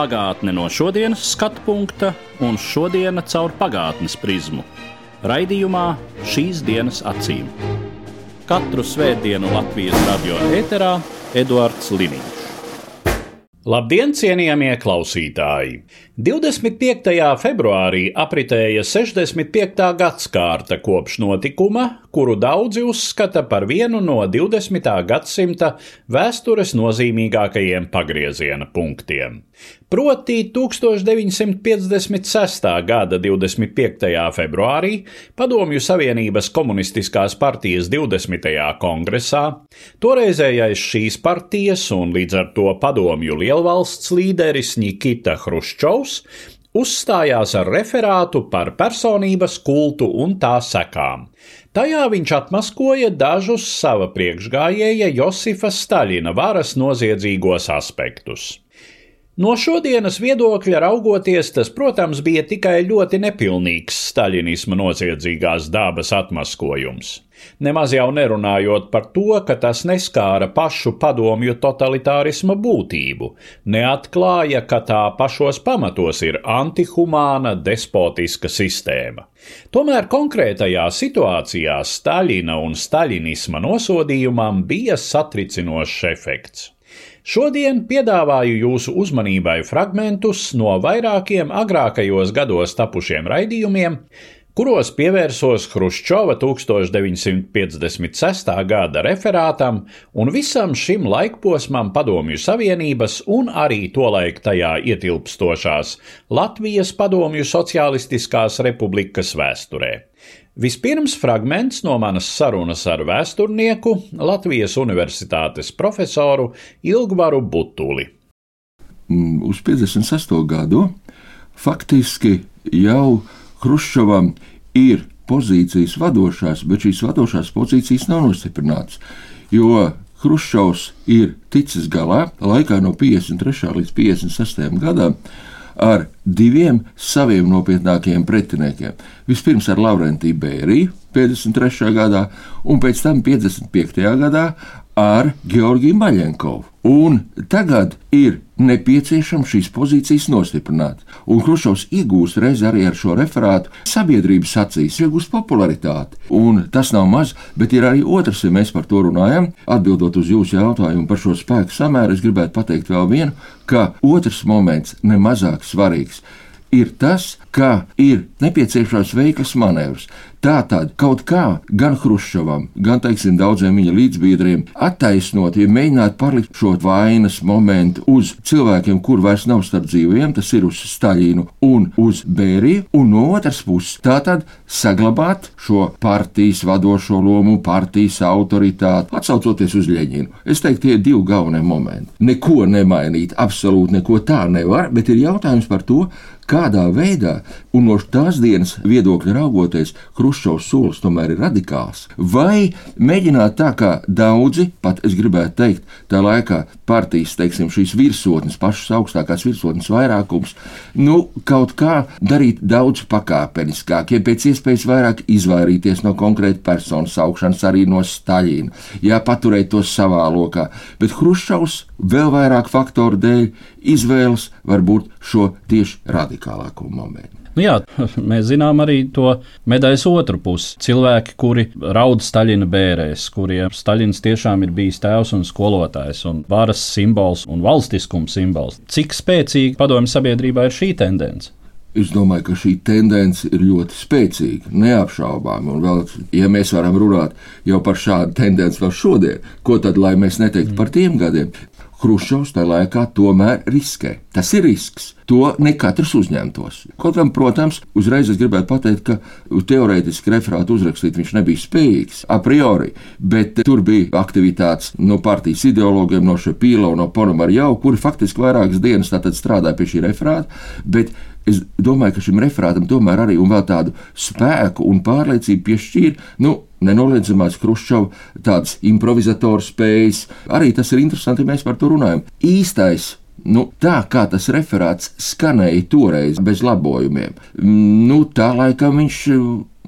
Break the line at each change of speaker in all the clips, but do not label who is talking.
Pagātne no šodienas skatu punkta un šodienas caur pagātnes prizmu. Raidījumā šīs dienas acīm. Katru svētdienu Latvijas radio eterā Eduards Liniņš. Labdien, cienījamie klausītāji! 25. februārī apritēja 65. gadsimta kopš notikuma, kuru daudzi uzskata par vienu no 20. gadsimta vēstures nozīmīgākajiem pagrieziena punktiem. Proti 1956. gada 25. februārī Padomju Savienības komunistiskās partijas 20. kongresā toreizējais šīs partijas un līdz ar to padomju lielvalsts līderis Nikita Hruščovs uzstājās ar referātu par personības kultu un tā sekām. Tajā viņš atmaskoja dažus sava priekšgājēja Josifa Staļina varas noziedzīgos aspektus. No šodienas viedokļa raugoties, tas, protams, bija tikai ļoti nepilnīgs staļinisma noziedzīgās dabas atmaskojums. Nemaz jau nerunājot par to, ka tas neskāra pašu padomju totalitārisma būtību, neatklāja, ka tā pašos pamatos ir antihumāna despotiska sistēma. Tomēr konkrētajā situācijā Staļina un staļinisma nosodījumam bija satricinošs efekts. Šodien piedāvāju jūsu uzmanībai fragmentus no vairākiem agrākajos gados tapušiem raidījumiem, kuros pievērsos Hruščova 1956. gada referātam un visam šim laikposmam Padomju Savienības un arī tolaik tajā ietilpstošās Latvijas Padomju Socialistiskās Republikas vēsturē. Vispirms fragments no manas sarunas ar vēsturnieku, Latvijas Universitātes profesoru Ilgvaru Butuli.
Uz 56. gadu faktiski jau Hruščovam ir pozīcijas vadošās, bet šīs vadošās pozīcijas nav nostiprinātas. Jo Hruščovs ir ticis galā laikā no 53. līdz 56. gadam ar diviem saviem nopietnākajiem pretiniekiem. Vispirms ar Laurentiju Bēriju 53. gadā, un pēc tam 55. gadā ar Georgiju Maļenkovu. Un tagad ir nepieciešams šīs pozīcijas nostiprināt. Un Hrušovs iegūst reiz arī ar šo referātu sabiedrības acīs, iegūst popularitāti. Un tas nav maz, bet ir arī otrs, ja mēs par to runājam. Atbildot uz jūsu jautājumu par šo spēku samēru, es gribētu pateikt vēl vienu, ka otrs moments nemazāk svarīgs ir tas, ka ir nepieciešams veikls manevrs. Tātad kaut kā gan Hruščovam, gan teiksim, daudziem viņa līdzbiedriem attaisnot, ja mēģināt palikt šo vainas momentu uz cilvēkiem, kur vairs nav starp dzīviem, tas ir uz Staļinu un uz Bēriju, un no otras puses tātad saglabāt šo partijas vadošo lomu, partijas autoritāti, atsaucoties uz Ļeņinu. Es teiktu, tie ir divi galvenie momenti. Neko nemainīt, absolūti neko tā nevar, bet ir jautājums par to, kādā veidā, un no tās dienas viedokļa raugoties, Hruščovs solis tomēr ir radikāls. Vai mēģināt tā, kā daudzi, pat es gribētu teikt, tā laikā partijas, teiksim, šīs virsotnes, pašas augstākās virsotnes vairākums, nu, kaut kā darīt daudz pakāpeniskāk, ja pēc iespējas vairāk izvairīties no konkrēta personas saukšanas, arī no Staļina, jā, paturēt to savā lokā. Bet Hruščovs vēl vairāk faktoru dēļ izvēlas varbūt šo tieši radikālāko momentu.
Nu jā, mēs zinām arī to medaļas otru pusi. Cilvēki, kuri raud Staļina bērēs, kuriem Staļins tiešām ir bijis tēvs un skolotājs, un varas simbols un valstiskuma simbols. Cik spēcīga padomju sabiedrībā ir šī tendence?
Es domāju, ka šī tendence ir ļoti spēcīga, neapšaubāma. Un vēl, ja mēs varam runāt par šādu tendenci vēl šodien, ko tad, lai mēs neteiktu par tiem gadiem, Hruščovs tajā laikā tomēr riskē. Tas ir risks. To ne katrs uzņemtos. Kaut gan, protams, uzreiz es gribētu pateikt, ka teorētiski referātu uzrakstīt viņš nebija spējīgs a priori, bet tur bija aktivitātes no partijas ideologiem, no Šepīla un no Ponomarjau, kuri faktiski vairākas dienas strādāja pie šī referāta, bet Es domāju, ka šim referātam tomēr arī vēl tādu spēku un pārliecību piešķīra. Nu, Nenoliedzamās Kruščovas tādas improvizatoru spējas. Arī tas ir interesanti, ja mēs par to runājam. Īstais Nu, tā kā tas referāts skanēja toreiz bez labojumiem, nu, tā laikam viņš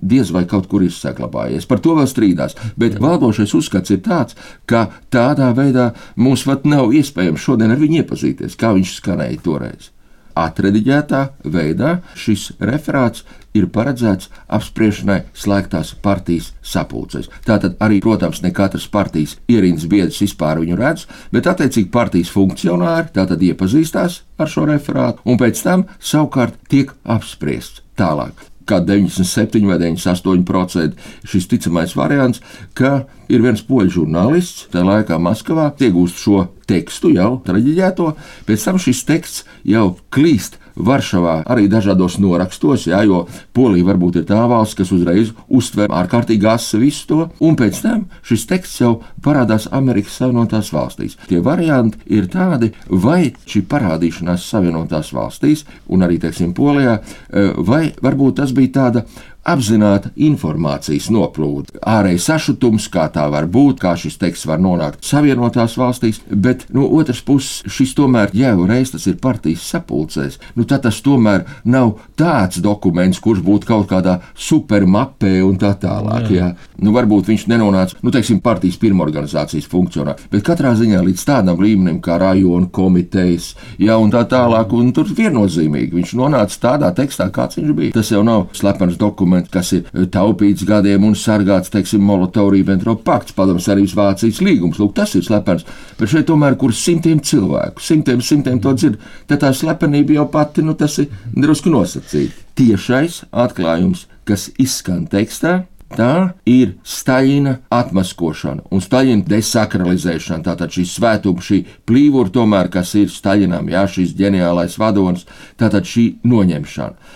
diez vai kaut kur ir saglabājies. Par to vēl strīdās. Bet valdošais uzskats ir tāds, ka tādā veidā mums pat nav iespējams šodien ar viņu iepazīties, kā viņš skanēja toreiz atrediģētā veidā šis referāts ir paredzēts apspriešanai slēgtās partijas sapulcēs. Tātad arī, protams, ne katras partijas ierīnas biedrs vispār viņu redz, bet attiecīgi partijas funkcionāri tātad iepazīstās ar šo referātu un pēc tam savukārt tiek apspriests tālāk kā 97 vai 98% šis ticamais variants, ka ir viens poļu žurnālists, tajā laikā Maskavā, iegūst šo tekstu jau traģiģēto, pēc tam šis teksts jau klīst Varšavā arī dažādos norakstos, jā, jo Polija varbūt ir tā valsts, kas uzreiz uztver ārkārtīgi asi visu to, un pēc tam šis teksts jau parādās Amerikas Savienotās valstīs. Tie varianti ir tādi, vai šī parādīšanās Savienotās valstīs, un arī, teiksim, Polijā, eh, vai varbūt tas bija tāda apzināta informācijas noplūde, ārējais sašutums, kā tā var būt, kā šis teksts var nonākt Savienotās valstīs, bet no otras puses šis tomēr jau reiz tas ir partijas sapulcēs, nu tad tas tomēr nav tāds dokuments, kurš būtu kaut kādā supermapē un tā tālāk. Jā. Jā. Nu, varbūt viņš nenonāca, nu, teiksim, partijas pirmorganizācijas funkcionā, bet katrā ziņā līdz tādam līmenim kā rajona komitejas, jā, un tā tālāk, un tur viennozīmīgi viņš nonāca tādā tekstā, kāds viņš bija. Tas jau nav slepens dokuments dokuments, kas ir eh, taupīts gadiem un sargāts, teiksim, Molotovu-Ribbentrop pakts, padomus arī Vācijas līgums. Lūk, tas ir slepens. Bet šeit tomēr, kur simtiem cilvēku, simtiem, simtiem to dzird, tad tā slepenība jau pati, nu, tas ir drusku nosacīta. Tiešais atklājums, kas izskan tekstā, Tā ir Staļina atmaskošana un Staļina desakralizēšana. Tātad šī svētuma, šī plīvura, tomēr, kas ir Staļinam, jā, šis ģeniālais vadonis, tātad šī noņemšana.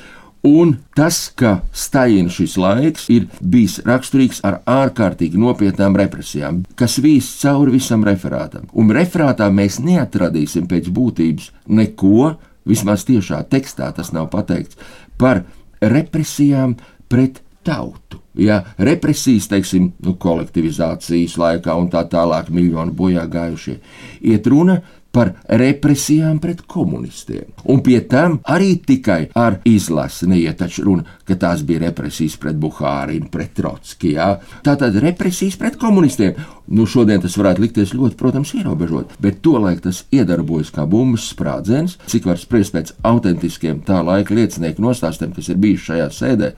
Un tas, ka Staļina šis laiks ir bijis raksturīgs ar ārkārtīgi nopietnām represijām, kas vīs cauri visam referātam. Un referātā mēs neatradīsim pēc būtības neko, vismaz tiešā tekstā tas nav pateikts, par represijām pret tautu. Ja represijas, teiksim, nu, kolektivizācijas laikā un tā tālāk, miljoni bojā gājušie, iet runa par represijām pret komunistiem. Un pie tam arī tikai ar izlasi neiet runa, ka tās bija represijas pret Buhārinu, pret Trotski. Jā. Tātad represijas pret komunistiem. Nu, šodien tas varētu likties ļoti, protams, ierobežot, bet tolaik tas iedarbojas kā bumbas sprādziens, cik var spriest pēc autentiskiem tā laika liecinieku nostāstiem, kas ir bijuši šajā sēdē.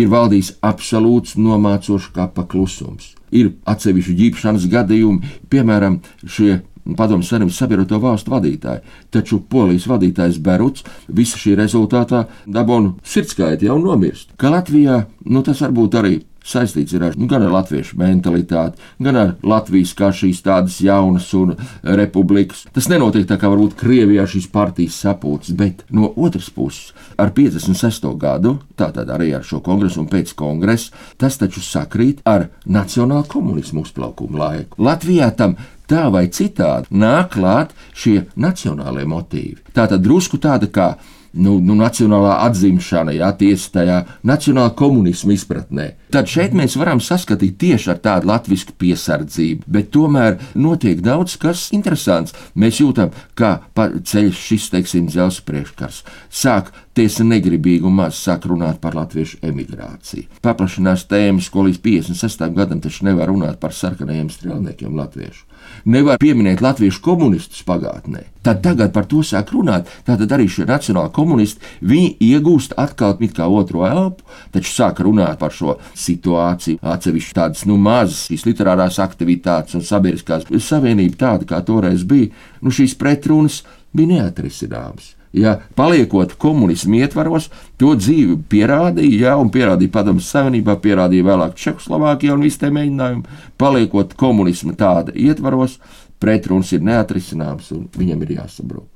Ir valdījis absolūts nomācošs kapa klusums. Ir atsevišķi ģīpšanas gadījumi, piemēram, šie Padomu Savienības sabiedroto valstu vadītāji. Taču polijas vadītājs Beruts visa šī rezultātā dabūna sirdskaiti jau nomirst. Ka Latvijā nu, tas varbūt arī saistīts ar, nu, gan ar latviešu mentalitāti, gan ar Latvijas kā šīs tādas jaunas un republikas. Tas nenotiek tā kā varbūt Krievijā šīs partijas sapulces, bet no otras puses ar 56. gadu, tātad arī ar šo kongresu un pēc kongresa, tas taču sakrīt ar nacionālu komunismu uzplaukumu laiku. Latvijā tam tā vai citādi nāk klāt šie nacionālie motīvi. Tā tad drusku tāda kā nu, nu, nacionālā atzimšana, jā, tiesa tajā nacionālā komunisma izpratnē. Tad šeit mēs varam saskatīt tieši ar tādu latviešu piesardzību, bet tomēr notiek daudz kas interesants. Mēs jūtam, kā ceļš šis, teiksim, dzelzs priekškars. Sāk tiesa negribīgi un maz sāk runāt par latviešu emigrāciju. Paplašinās tēmas, ko līdz 56. gadam taču nevar runāt par sarkanajiem strēlniekiem latviešu nevar pieminēt latviešu komunistus pagātnē. Tad tagad par to sāk runāt. Tātad arī šie nacionāli komunisti, viņi iegūst atkal it kā otro elpu, taču sāk runāt par šo situāciju. Atsevišķi tādas nu, mazas literārās aktivitātes un sabiedriskās savienība tāda, kā toreiz bija, nu šīs pretrunas bija neatrisināmas. Ja, paliekot komunismu ietvaros, to dzīve pierādīja, ja, un pierādīja Padomus Savienībā, pierādīja vēlāk Čehoslovākijā un visi tie mēģinājumi. Paliekot komunismu tāda ietvaros, pretruns ir neatrisināms un viņam ir jāsabrūk.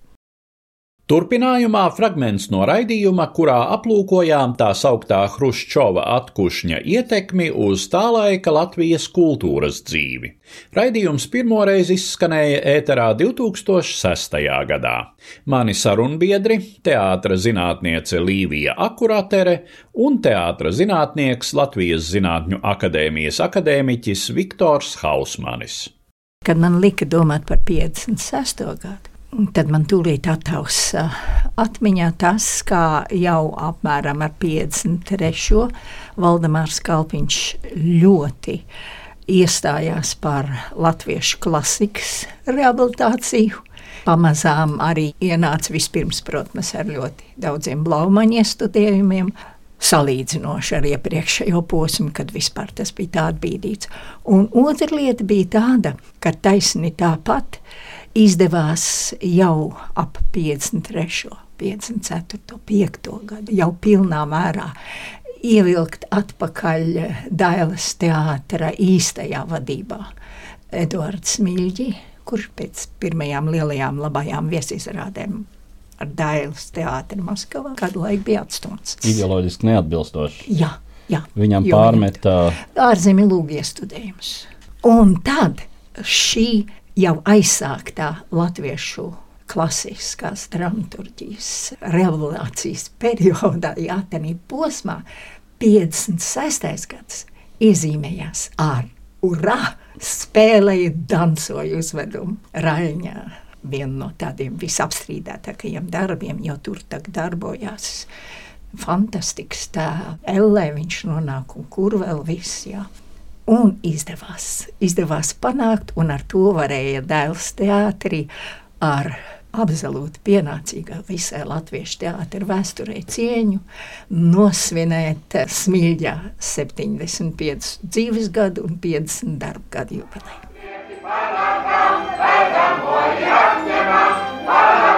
Turpinājumā fragments no raidījuma, kurā aplūkojām tā sauktā Hruščova atkušņa ietekmi uz tā laika Latvijas kultūras dzīvi. Raidījums pirmoreiz izskanēja ēterā 2006. gadā. Mani sarunbiedri - teātra zinātniece Līvija Akuratere un teātra zinātnieks Latvijas Zinātņu akadēmijas akadēmiķis Viktors Hausmanis.
Kad man lika domāt par 56. gadu, Tad man tūlīt attaus atmiņā tas, kā jau apmēram ar 53. Valdemārs Kalpiņš ļoti iestājās par latviešu klasikas rehabilitāciju. Pamazām arī ienāca vispirms, protams, ar ļoti daudziem blaumaņu iestudējumiem, salīdzinoši ar iepriekšējo posmu, kad vispār tas bija tā atbīdīts. Un otra lieta bija tāda, ka taisni tāpat izdevās jau ap 53. 54. 5. gadu, jau pilnā mērā ievilkt atpakaļ Dailas teātra īstajā vadībā. Edvards Mīļģi, kurš pēc pirmajām lielajām labajām viesizrādēm ar Dailas teātri Maskavā kādu laiku bija atstumts.
Ideoloģiski neatbilstoši.
Jā, jā.
Viņam pārmeta
ārzemju lūgu iestudējumus. Un tad šī jau aizsāktā latviešu klasiskās dramaturgijas revolūcijas periodā, jā, tādā posmā, 56. gads iezīmējās ar urā, spēlēja, dansoja uzvedumu Raņā. Viena no tādiem visapstrīdētākajiem darbiem, jo tur darbojās fantastisks tā Ellē, viņš nonāk un kur vēl viss, jā. Un izdevās, izdevās panākt, un ar to varēja dēls teātrī ar absolūti pienācīgā visai latviešu teātra vēsturē cieņu nosvinēt smilģā 75 dzīves gadu un 50 darba gadu jubileju. Parākam, vedam, moji atņemam, parāks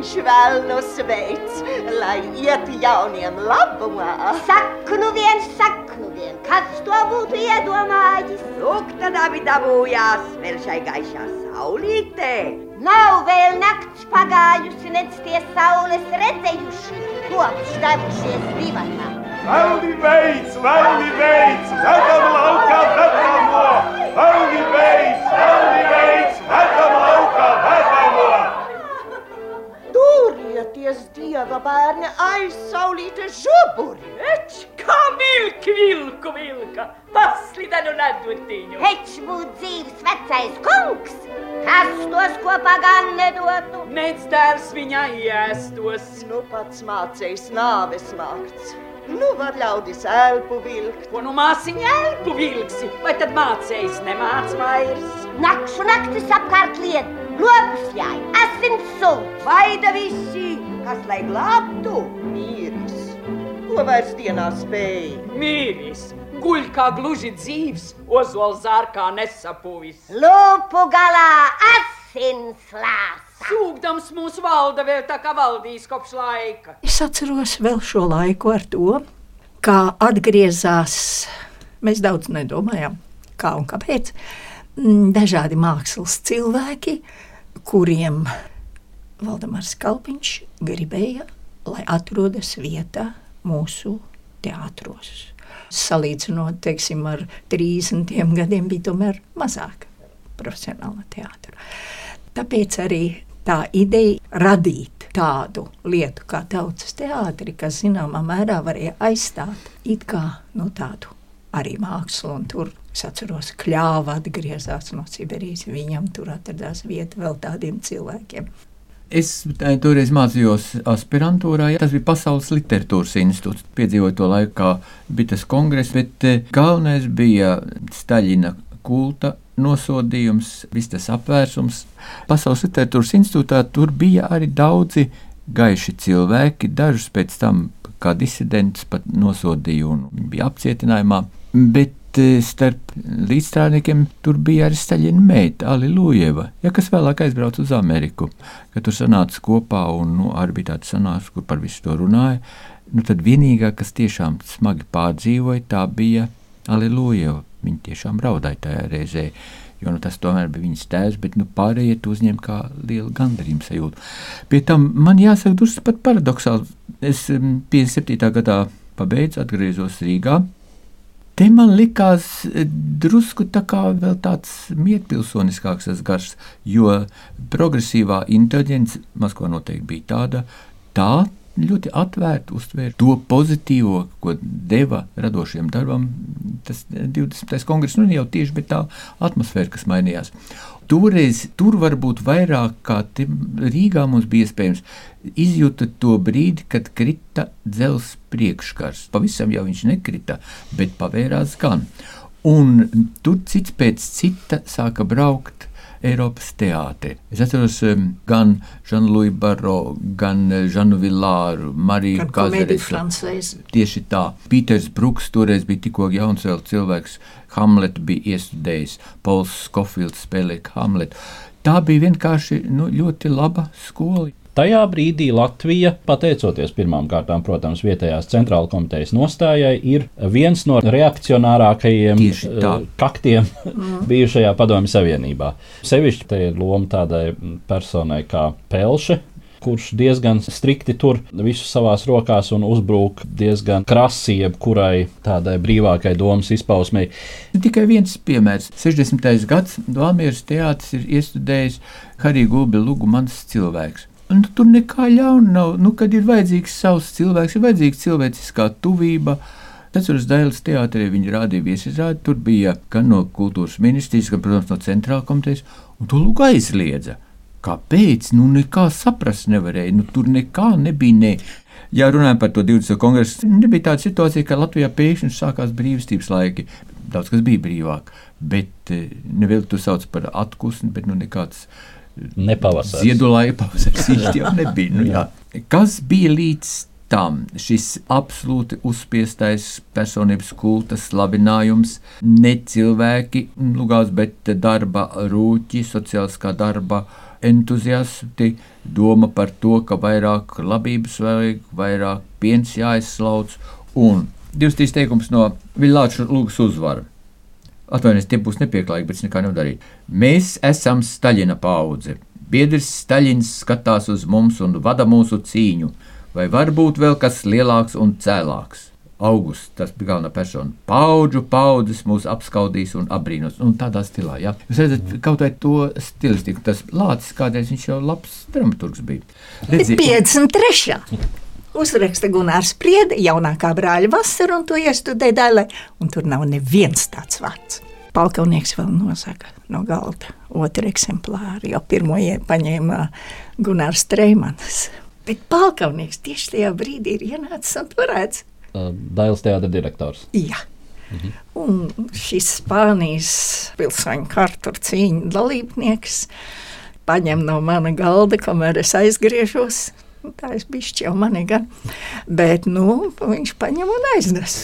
dieviņš vēl no sveic, lai iet jauniem labumā.
Saku nu vien, saku nu vien, kas to būtu iedomājis?
Lūk, tad abi dabūjās vēl šai gaišā saulītē.
Nav vēl nakts pagājusi, nec tie saules redzējuši, kopš devušies divatā.
Velni veids, velni veids, vedam laukā, vedamo! Velni veids, velni
Turieties, dieva bērni, aizsaulīte žuburi!
Eč, kā vilki vilku vilka, paslidenu nedurtiņu!
Eč būt dzīves vecais kungs, kas tos kopā gan nedotu!
Nec dēls viņai iestos!
Nu pats mācējs nāves mākts! Nu, var ļaudis elpu vilkt.
Ko nu māsiņa elpu vilksi, vai tad mācējs nemāc vairs?
Nakšu naktis apkārt liet, lobus jāj, asins sūds.
Vaida visi, kas lai glābtu, mīris. Ko vairs dienā spēj?
Mīris, guļ kā gluži dzīves, ozols zārkā nesapuvis.
Lūpu galā asins lās.
Sūkdams mūsu valda vēl tā kā valdīs kopš laika.
Es atceros vēl šo laiku ar to, kā atgriezās. Mēs daudz nedomājām, kā un kāpēc. Dažādi mākslas cilvēki, kuriem Valdemārs Kalpiņš gribēja, lai atrodas vietā mūsu teātros. Salīdzinot, teiksim, ar 30 gadiem, bija tomēr mazāk profesionāla teātra. Tāpēc arī tā ideja radīt tādu lietu kā tautas teātri, kas zināmā mērā varēja aizstāt it kā nu, tādu arī mākslu. Tur es atceros, ka kļāva atgriezās no Sibīrijas. Viņam tur atradās vieta vēl tādiem cilvēkiem.
Es eh, toreiz mācījos aspirantūrā. Tas bija Pasaules literatūras institūts. Piedzīvoju to laiku, kā bija tas kongress, bet eh, galvenais bija Staļina kulta nosodījums, viss tas apvērsums. Pasaules literatūras institūtā tur bija arī daudzi gaiši cilvēki, dažus pēc tam kā disidentus pat nosodīja un bija apcietinājumā. Bet starp līdzstrādniekiem tur bija arī Staļina meita, Alilujeva, ja, kas vēlāk aizbrauca uz Ameriku. Kad tur sanāca kopā un nu, arī bija tāds sanāks, kur par visu to runāja, nu, tad vienīgā, kas tiešām smagi pārdzīvoja, tā bija Alilujeva. Viņa tiešām raudāja tajā reizē, jo nu, tas tomēr bija viņas tēvs, bet nu, pārējie to uzņēma kā lielu gandarījumu sajūtu. Pie tam man jāsaka, drusku pat paradoxāli. Es 57. gadā pabeidzu, atgriezos Rīgā. Te man likās eh, drusku tā kā vēl tāds mierpilsoniskāks tas gars, jo progresīvā inteliģence Maskavā noteikti bija tāda, tā ļoti atvērti uztvēra to pozitīvo, ko deva radošiem darbam. Tas 20. kongress, nu jau tieši bet tā atmosfēra, kas mainījās. Toreiz tur varbūt vairāk kā Rīgā mums bija iespējams izjūta to brīdi, kad krita dzelzs priekškars. Pavisam jau viņš nekrita, bet pavērās gan. Un tur cits pēc cita sāka braukt Eiropas teātri. Es atceros gan Žanu-Luiju Baro, gan Žanu Villāru, Mariju Kazaresu. Tieši tā. Pīters Bruks toreiz bija tikko jauns vēl cilvēks. Hamletu bija iestudējis, Pols Skofilds spēlēja Hamletu. Tā bija vienkārši nu, ļoti laba skola.
Tajā brīdī Latvija, pateicoties pirmām kārtām, protams, vietējās centrāla komitejas nostājai, ir viens no reakcionārākajiem uh, kaktiem mm. bijušajā Padomju Savienībā. Sevišķi te ir loma tādai personai kā Pelše, kurš diezgan strikti tur visu savās rokās un uzbrūk diezgan krasi jebkurai tādai brīvākai domas izpausmei.
Tikai viens piemērs. 60. gads Valmieras teātris ir iestudējis Harija Gulbi Lugu mans cilvēks. Un tur nekā ļauna nav. Nu, kad ir vajadzīgs savs cilvēks, ir vajadzīga cilvēciskā tuvība. Atceros, Dailas teātrī viņi rādīja viesizrādi. Tur bija gan no kultūras ministrijas, gan, protams, no centrāla komitejas, un to lūk aizliedza. Kāpēc? Nu, nekā saprast nevarēja. Nu, tur nekā nebija. Ne. Ja runājam par to 20. kongresu, nebija tāda situācija, ka Latvijā pēkšņi sākās brīvstības laiki. Daudz kas bija brīvāk, bet eh, nevienu to sauc par atpūsni, bet nu nekāds
Nepavasars.
Ziedolāja pavasaris īsti jau nebija. Nu, jā. Kas bija līdz tam šis absolūti uzspiestais personības kulta slavinājums, ne cilvēki lugās, bet darba rūķi, sociāliskā darba entuziasti, doma par to, ka vairāk labības vajag, vairāk piens jāizslauc, un divas teikums no Villāča lūgas uzvara. Atvainojiet, tie būs nepieklājīgi, bet es nekā nedarīju. Mēs esam Staļina paudze. Biedrs Staļins skatās uz mums un vada mūsu cīņu. Vai var būt vēl kas lielāks un cēlāks? Augusts, tas bija galvenā persona. Paudžu paudzes mūs apskaudīs un apbrīnos. Un tādā stilā, jā. Jūs redzat, kaut vai to stilistiku, tas lācis kādreiz viņš jau labs dramaturgs bija.
Redzi, 53. Uzraksta Gunārs Priede, jaunākā brāļa vasara, un to iestudēja daļai, un tur nav neviens tāds vārds. Palkaunieks vēl nosaka no galda otru eksemplāru, jo pirmo paņēma Gunārs Treimans. Bet Palkaunieks tieši tajā brīdī ir ienācis un turēts
Dailas teātris direktors.
Jā. Mhm. Un šis Spānijas pilsoņu kartu cīņu dalībnieks paņem no mana galda, kamēr es aizgriežos. Tā es bišķi jau mani gan. Bet, nu, viņš paņem un aiznes.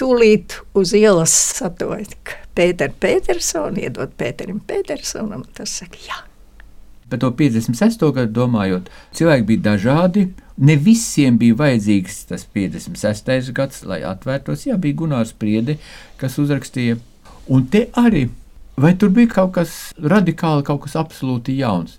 Tūlīt uz ielas satoja Pēteru Petersonu, iedod Pēterim Petersonam, tas saka, jā.
Par to 56. gadu domājot, cilvēki bija dažādi, Ne visiem bija vajadzīgs tas 56. gads, lai atvērtos. Jā, bija Gunārs Priede, kas uzrakstīja. Un te arī, vai tur bija kaut kas radikāli, kaut kas absolūti jauns?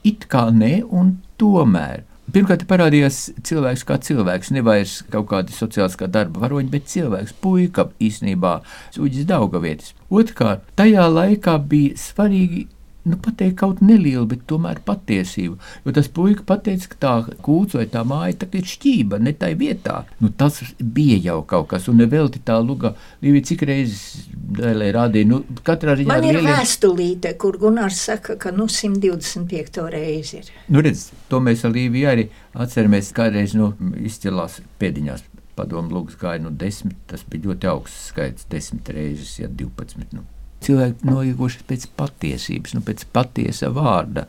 It kā nē, un tomēr. Pirmkārt, parādījās cilvēks kā cilvēks, nevis kaut kāda sociālā darba varoņa, bet cilvēks, puika īstenībā, Uģis Daugavietis. Otrkārt, tajā laikā bija svarīgi nu, pateikt kaut nelielu, bet tomēr patiesību. Jo tas puika pateica, ka tā kūts vai tā māja tā ir šķība, ne tai vietā. Nu, tas bija jau kaut kas, un nevelti tā luga, Līvija, cik reizes dēlē rādīja, nu, katrā ziņā.
Man ir lieliem... vēstulīte, kur Gunārs saka, ka, nu, 125 reizi ir.
Nu, redz, to mēs ar Līviju arī atceramies kādreiz, nu, izcilās pēdiņās. Padomu lūgas gāja no nu, desmit, tas bija ļoti augsts skaits, desmit reizes, ja 12. Nu cilvēki noieguši pēc patiesības, nu, pēc patiesa vārda.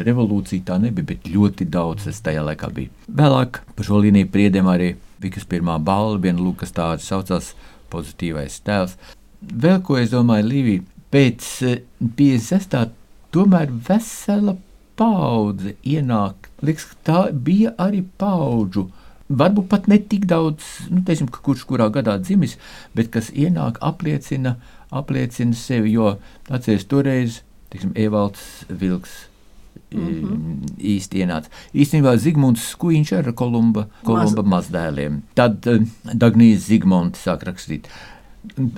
Revolūcija tā nebija, bet ļoti daudz tas tajā laikā bija. Vēlāk par šo līniju priedēm arī Vikas pirmā balva, viena lūkas tāda saucās pozitīvais tēls. Vēl ko es domāju, Līvija, pēc 56. Eh, tomēr vesela paudze ienāk. Liekas, tā bija arī paudžu varbūt pat ne tik daudz, nu, teiksim, kurš kurā gadā dzimis, bet kas ienāk, apliecina apliecina sevi, jo atceries toreiz, teiksim, Evalds Vilks. Mm -hmm. īsti ienāca. Īstenībā Zigmunds Skuiņš ar Kolumba, Kolumba Maz. mazdēliem. Tad uh, Dagnijas Zigmunds sāk rakstīt.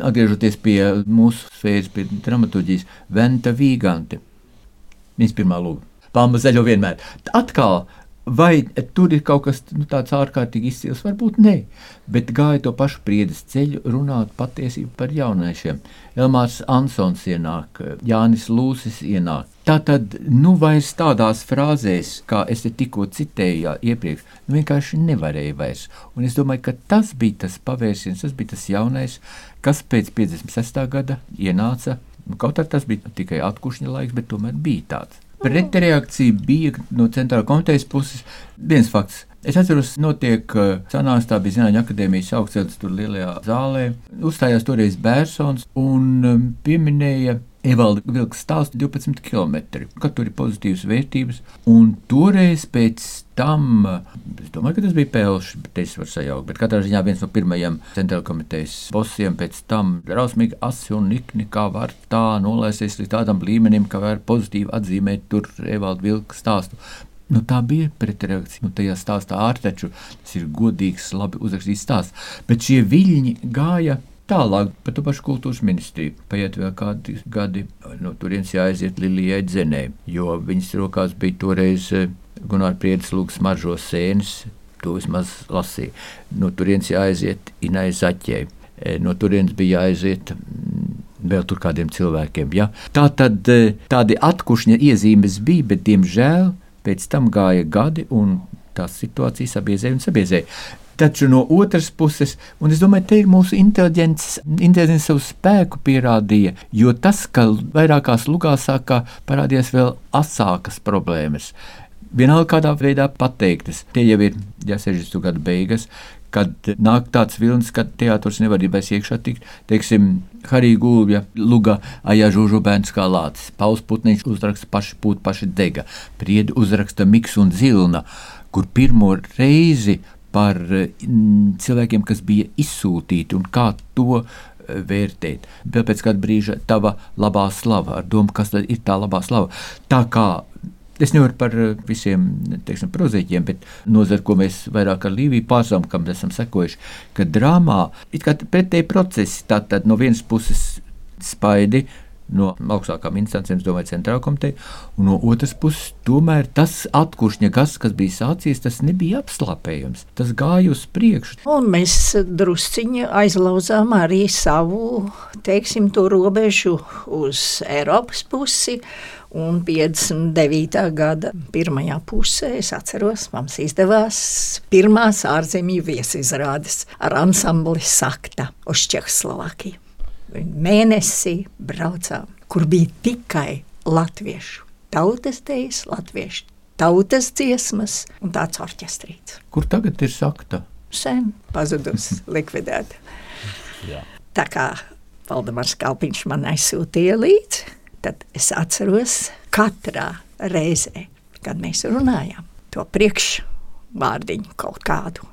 Atgriežoties pie mūsu sfēras, pie dramaturģijas, Venta Vīgante. Viņas pirmā lūga. Palma zaļo vienmēr. Atkal Vai tur ir kaut kas nu, tāds ārkārtīgi izcils? Varbūt nē, bet gāja to pašu priedes ceļu, runāt patiesību par jauniešiem. Elmārs Ansons ienāk, Jānis Lūsis ienāk. Tā tad, nu, vairs tādās frāzēs, kā es te tikko citēju jā, iepriekš, nu, vienkārši nevarēja vairs. Un es domāju, ka tas bija tas pavērsiens, tas bija tas jaunais, kas pēc 56. gada ienāca. Nu, kaut arī tas bija tikai atkušņa laiks, bet tomēr bija tāds. Pretreakcija bija no centrāla komitejas puses viens fakts. Es atceros, notiek uh, sanāks, tā bija Zinātņu akadēmijas augstceļš tur lielajā zālē. Uzstājās toreiz Bērsons un um, pieminēja Evalda vilka stāstu 12 km, ka tur ir pozitīvas vērtības. Un toreiz pēc tam, es domāju, ka tas bija Pēlš, bet es varu sajaukt, bet katrā ziņā viens no pirmajiem centrāla komitejas bosiem pēc tam drausmīgi asi un nikni, kā var tā nolaisties līdz tādam līmenim, ka var pozitīvi atzīmēt tur Evalda vilka stāstu. Nu, tā bija pretreakcija. Nu, tajā stāstā ārtaču tas ir godīgs, labi uzrakstīts stāsts. Bet šie viļņi gāja Tālāk par to pašu kultūras ministriju. Paiet vēl kādi gadi, no turienes jāaiziet Lilijai Dzenē, jo viņas rokās bija toreiz eh, Gunārs Priedes lūgs maržo sēnes, to vismaz lasīja. No turienes jāaiziet Inai Zaķei. Eh, no turienes bija jāaiziet mm, vēl tur kādiem cilvēkiem. Ja? Tā tad eh, tādi atkušņa iezīmes bija, bet diemžēl pēc tam gāja gadi un tās situācijas sabiezēja un sabiezēja. Taču no otras puses, un es domāju, te ir mūsu inteliģents, inteliģents savu spēku pierādīja, jo tas, ka vairākās lugās sākā parādījās vēl asākas problēmas. Vienalga kādā veidā pateiktas, tie jau ir ja 60. gadu beigas, kad nāk tāds vilnis, ka teātris nevar vairs iekšā tikt. Teiksim, Harija Gulbja, Luga, Aja Žužu bērns kā lācis, Pauls Putniņš uzraksta paši pūt, paši dega, Priedi uzraksta Miks un Zilna, kur pirmo reizi par mm, cilvēkiem, kas bija izsūtīti un kā to eh, vērtēt. Vēl pēc kāda brīža tava labā slava, ar domu, kas tad ir tā labā slava. Tā kā es nevaru par eh, visiem teiksim, prozīķiem, bet nozara, ko mēs vairāk ar Līviju pārstāvam, kam esam sekojuši, ka drāmā ir pretēji procesi. Tātad no vienas puses spaidi, no augstākām instancēm, domāju, centrāla komiteja, un no otras puses, tomēr tas atkuršņa gas, kas bija sācies, tas nebija apslāpējams. Tas gāja uz priekšu.
Un mēs drusciņi aizlauzām arī savu, teiksim, to robežu uz Eiropas pusi. Un 59. gada pirmajā pusē, es atceros, mums izdevās pirmās ārzemju viesizrādes ar ansambli Sakta uz Čehoslovākiju mēnesī braucām, kur bija tikai latviešu tautas tejas, latviešu tautas dziesmas un tāds orķestrīts.
Kur tagad ir sakta?
Sen pazudus, likvidēta. Tā kā Valdemars Kalpiņš man aizsūtīja līdzi, tad es atceros katrā reizē, kad mēs runājām to priekšvārdiņu kaut kādu,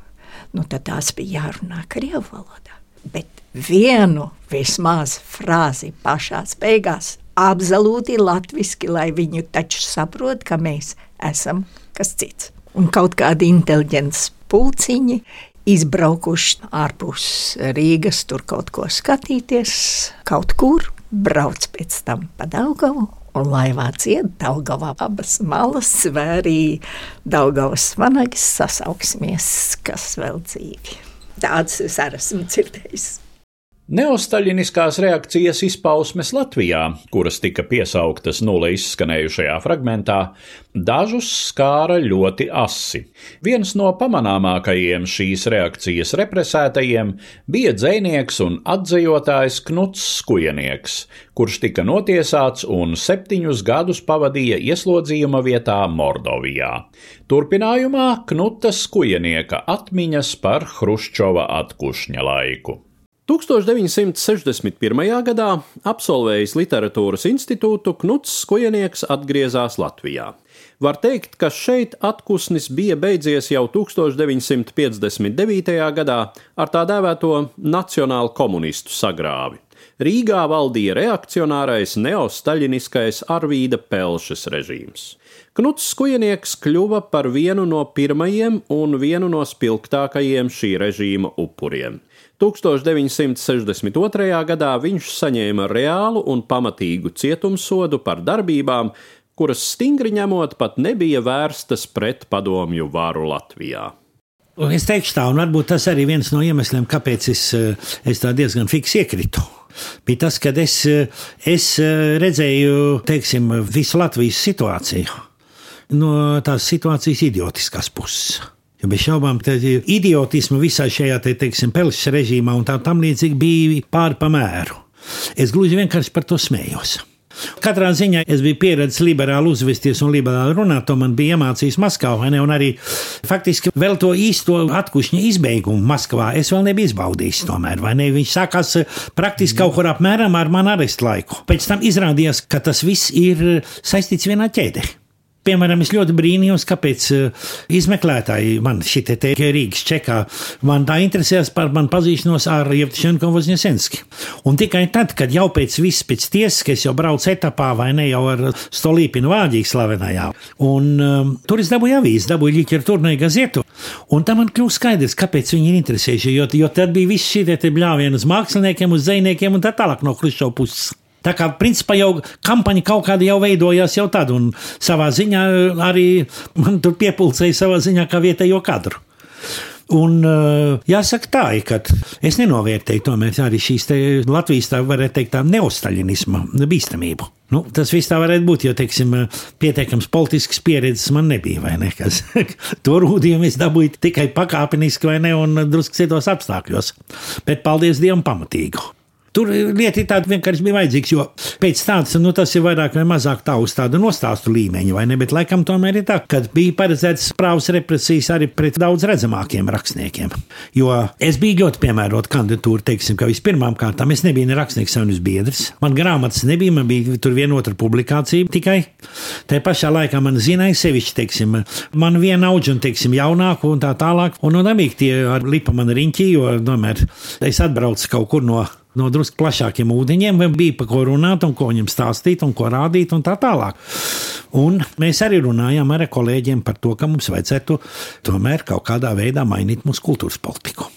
nu tad tās bija jārunā Krievu valodā bet vienu vismaz frāzi pašās beigās absolūti latviski, lai viņu taču saprot, ka mēs esam kas cits. Un kaut kādi inteliģents pulciņi izbraukuši ārpus Rīgas, tur kaut ko skatīties, kaut kur brauc pēc tam pa Daugavu. Un laivā cieta Daugavā abas malas, vai arī Daugavas vanagis sasauksimies, kas vēl dzīvi. Tādas es arī esmu dzirdējis.
Neostaļiniskās reakcijas izpausmes Latvijā, kuras tika piesauktas nulle izskanējušajā fragmentā, dažus skāra ļoti asi. Viens no pamanāmākajiem šīs reakcijas represētajiem bija dzēnieks un atzējotājs Knuts Skujenieks, kurš tika notiesāts un septiņus gadus pavadīja ieslodzījuma vietā Mordovijā. Turpinājumā Knuta Skujenieka atmiņas par Hruščova atkušņa laiku.
1961. gadā absolvējis Literatūras institūtu, Knuts Skujenieks atgriezās Latvijā. Var teikt, ka šeit atpūsnis bija beidzies jau 1959. gadā ar tā dēvēto nacionālu komunistu sagrāvi. Rīgā valdīja reakcionārais neostaļiniskais Arvīda Pelšas režīms. Knuts Skujnieks kļuva par vienu no pirmajiem un vienu no spilgtākajiem šī režīma upuriem. 1962. gadā viņš saņēma reālu un pamatīgu cietumsodu par darbībām, kuras stingri ņemot pat nebija vērstas pret padomju varu Latvijā.
Es teikšu tā, un varbūt tas arī viens no iemesliem, kāpēc es, es tā diezgan fiks iekritu bija tas, ka es, es redzēju teiksim, visu Latvijas situāciju no tās situācijas idiotiskās puses. Jo bez šaubām, ka idiotismu visā šajā te, teiksim, Pelšas režīmā un tā tam līdzīgi bija pāri pa mēru. Es gluži vienkārši par to smējos. Katrā ziņā es biju pieredzējis liberāli uzvesties un liberāli runāt, to man bija iemācījis Maskavā, ne, un arī faktiski vēl to īsto atkušņa izbeigumu Maskavā es vēl nebiju izbaudījis. Tomēr, ne? Viņš sākās praktiski kaut kur apmēram ar manu arestu laiku. Pēc tam izrādījās, ka tas viss ir saistīts vienā ķēdē. Piemēram, es ļoti brīnījos, kāpēc uh, izmeklētāji man šī te, te Rīgas čekā, man tā interesējas par manu pazīšanos ar Jevtušenko Vozņesenski. Un tikai tad, kad jau pēc viss pēc tiesas, ka es jau braucu etapā vai ne jau ar Stolīpinu vāģīgi slavenajā, un um, tur es dabūju avīzi, dabūju literatūrnai gazietu, un tam man kļūst skaidrs, kāpēc viņi ir interesējuši, jo, jo tad bija viss šie te bļāvieni uz māksliniekiem, uz zvejniekiem un tā tālāk no Hruščova puses. Tā kā principā jau kampaņa kaut kāda jau veidojās jau tad, un savā ziņā arī man tur piepildīja savā ziņā kā vietējo kadru. Un, jāsaka, tā ir, ka es nenovērtēju tomēr arī šīs Latvijas, tā varētu teikt, tā neostaļinisma bīstamību. Nu, tas viss tā varētu būt, jo, teiksim, pietiekams politisks pieredzes man nebija, vai ne? Kas, to rūdījumu es dabūju tikai pakāpeniski, vai ne, un drusku citos apstākļos. Bet paldies Dievam pamatīgu. Tur lieta ir tāda vienkārši bija vajadzīga, jo pēc tādas, nu, tas ir vairāk vai mazāk tā uz tāda nostāstu līmeņa, vai ne? Bet laikam tomēr ir tā, ka bija paredzēts sprāvas represijas arī pret daudz redzamākiem rakstniekiem. Jo es biju ļoti piemērota kandidatūra, teiksim, ka vispirmām kārtām es nebiju ne rakstnieks savienības biedrs, man grāmatas nebija, man bija tur viena otra publikācija tikai. Tā pašā laikā man zināja sevišķi, teiksim, man viena auga un, teiksim, jaunāku un tā tālāk. Un, un dabīgi tie ar lipa man riņķī, jo, domāju, es atbraucu kaut kur no no drusku plašākiem ūdeņiem, vai bija par ko runāt, un ko viņam stāstīt, un ko rādīt, un tā tālāk. Un mēs arī runājām ar kolēģiem par to, ka mums vajadzētu tomēr kaut kādā veidā mainīt mūsu kultūras politiku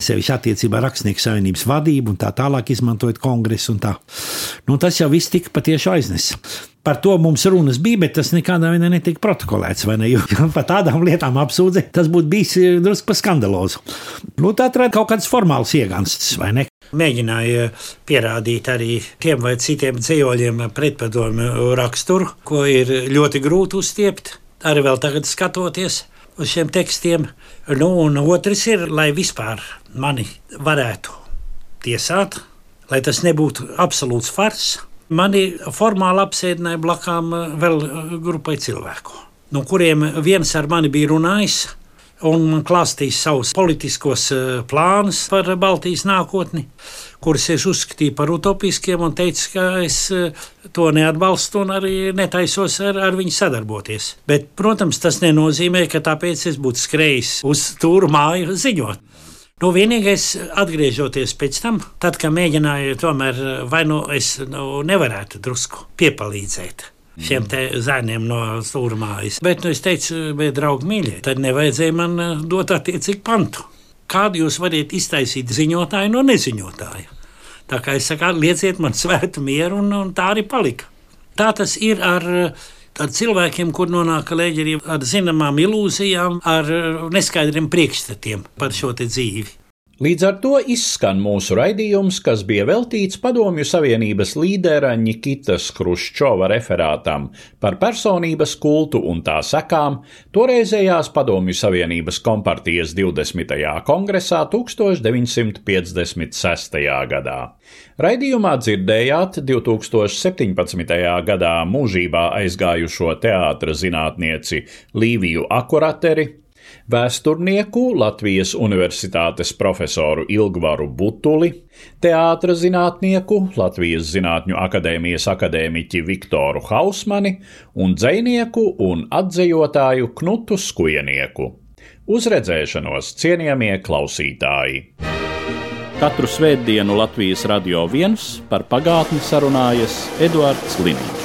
sevišķi attiecībā ar Rakstnieku savienības vadību un tā tālāk, izmantojot kongresu un tā. Nu, tas jau viss tika patiešām aiznesis. Par to mums runas bija, bet tas nekādā veidā netika protokolēts. Ne? Jo par tādām lietām apsūdzēt, tas būtu bijis drusku skandalozi. Nu, tā ir kaut kāds formāls iegānstis, vai ne? Mēģināja pierādīt arī tiem vai citiem dzīvoļiem pretpadomu raksturu, ko ir ļoti grūti uzstiept. Arī vēl tagad skatoties uz šiem tekstiem. Nu, un otrs ir, lai vispār mani varētu tiesāt, lai tas nebūtu absolūts fars. Mani formāli apsēdināja blakām vēl grupai cilvēku, no kuriem viens ar mani bija runājis un man klāstīs savus politiskos eh, plānus par Baltijas nākotni, kurus es uzskatīju par utopiskiem un teicu, ka es eh, to neatbalstu un arī netaisos ar, ar viņu sadarboties. Bet, protams, tas nenozīmē, ka tāpēc es būtu skrējis uz tūru māju ziņot. Nu, vienīgais, atgriežoties pēc tam, tad, kad mēģināju, tomēr vai nu es nu, nevarētu drusku piepalīdzēt šiem zēniem no stūrmājas. Bet nu, es teicu, bet, draugi, mīļie, tad nevajadzēja man eh, dot attiecīgu pantu. Kādu jūs varat iztaisīt ziņotāju no neziņotāja? Tā kā es saku, lieciet man svētu mieru, un, un tā arī palika. Tā tas ir ar, ar cilvēkiem, kur nonāk arī ar zināmām ilūzijām, ar neskaidriem priekšstatiem par šo dzīvi.
Līdz ar to izskan mūsu raidījums, kas bija veltīts Padomju Savienības līdera Nikitas Hruščova referātam par personības kultu un tā sekām toreizējās Padomju Savienības kompartijas 20. kongresā 1956. gadā. Raidījumā dzirdējāt 2017. gadā mūžībā aizgājušo teātra zinātnieci Līviju Akurateri, vēsturnieku, Latvijas Universitātes profesoru Ilgvaru Butuli, teātra zinātnieku, Latvijas Zinātņu akadēmijas akadēmiķi Viktoru Hausmani un dzēnieku un atdzējotāju Knutu Skujenieku. Uz redzēšanos, cienījamie klausītāji!
Katru svētdienu Latvijas radio viens par pagātni sarunājas Eduards Līniju.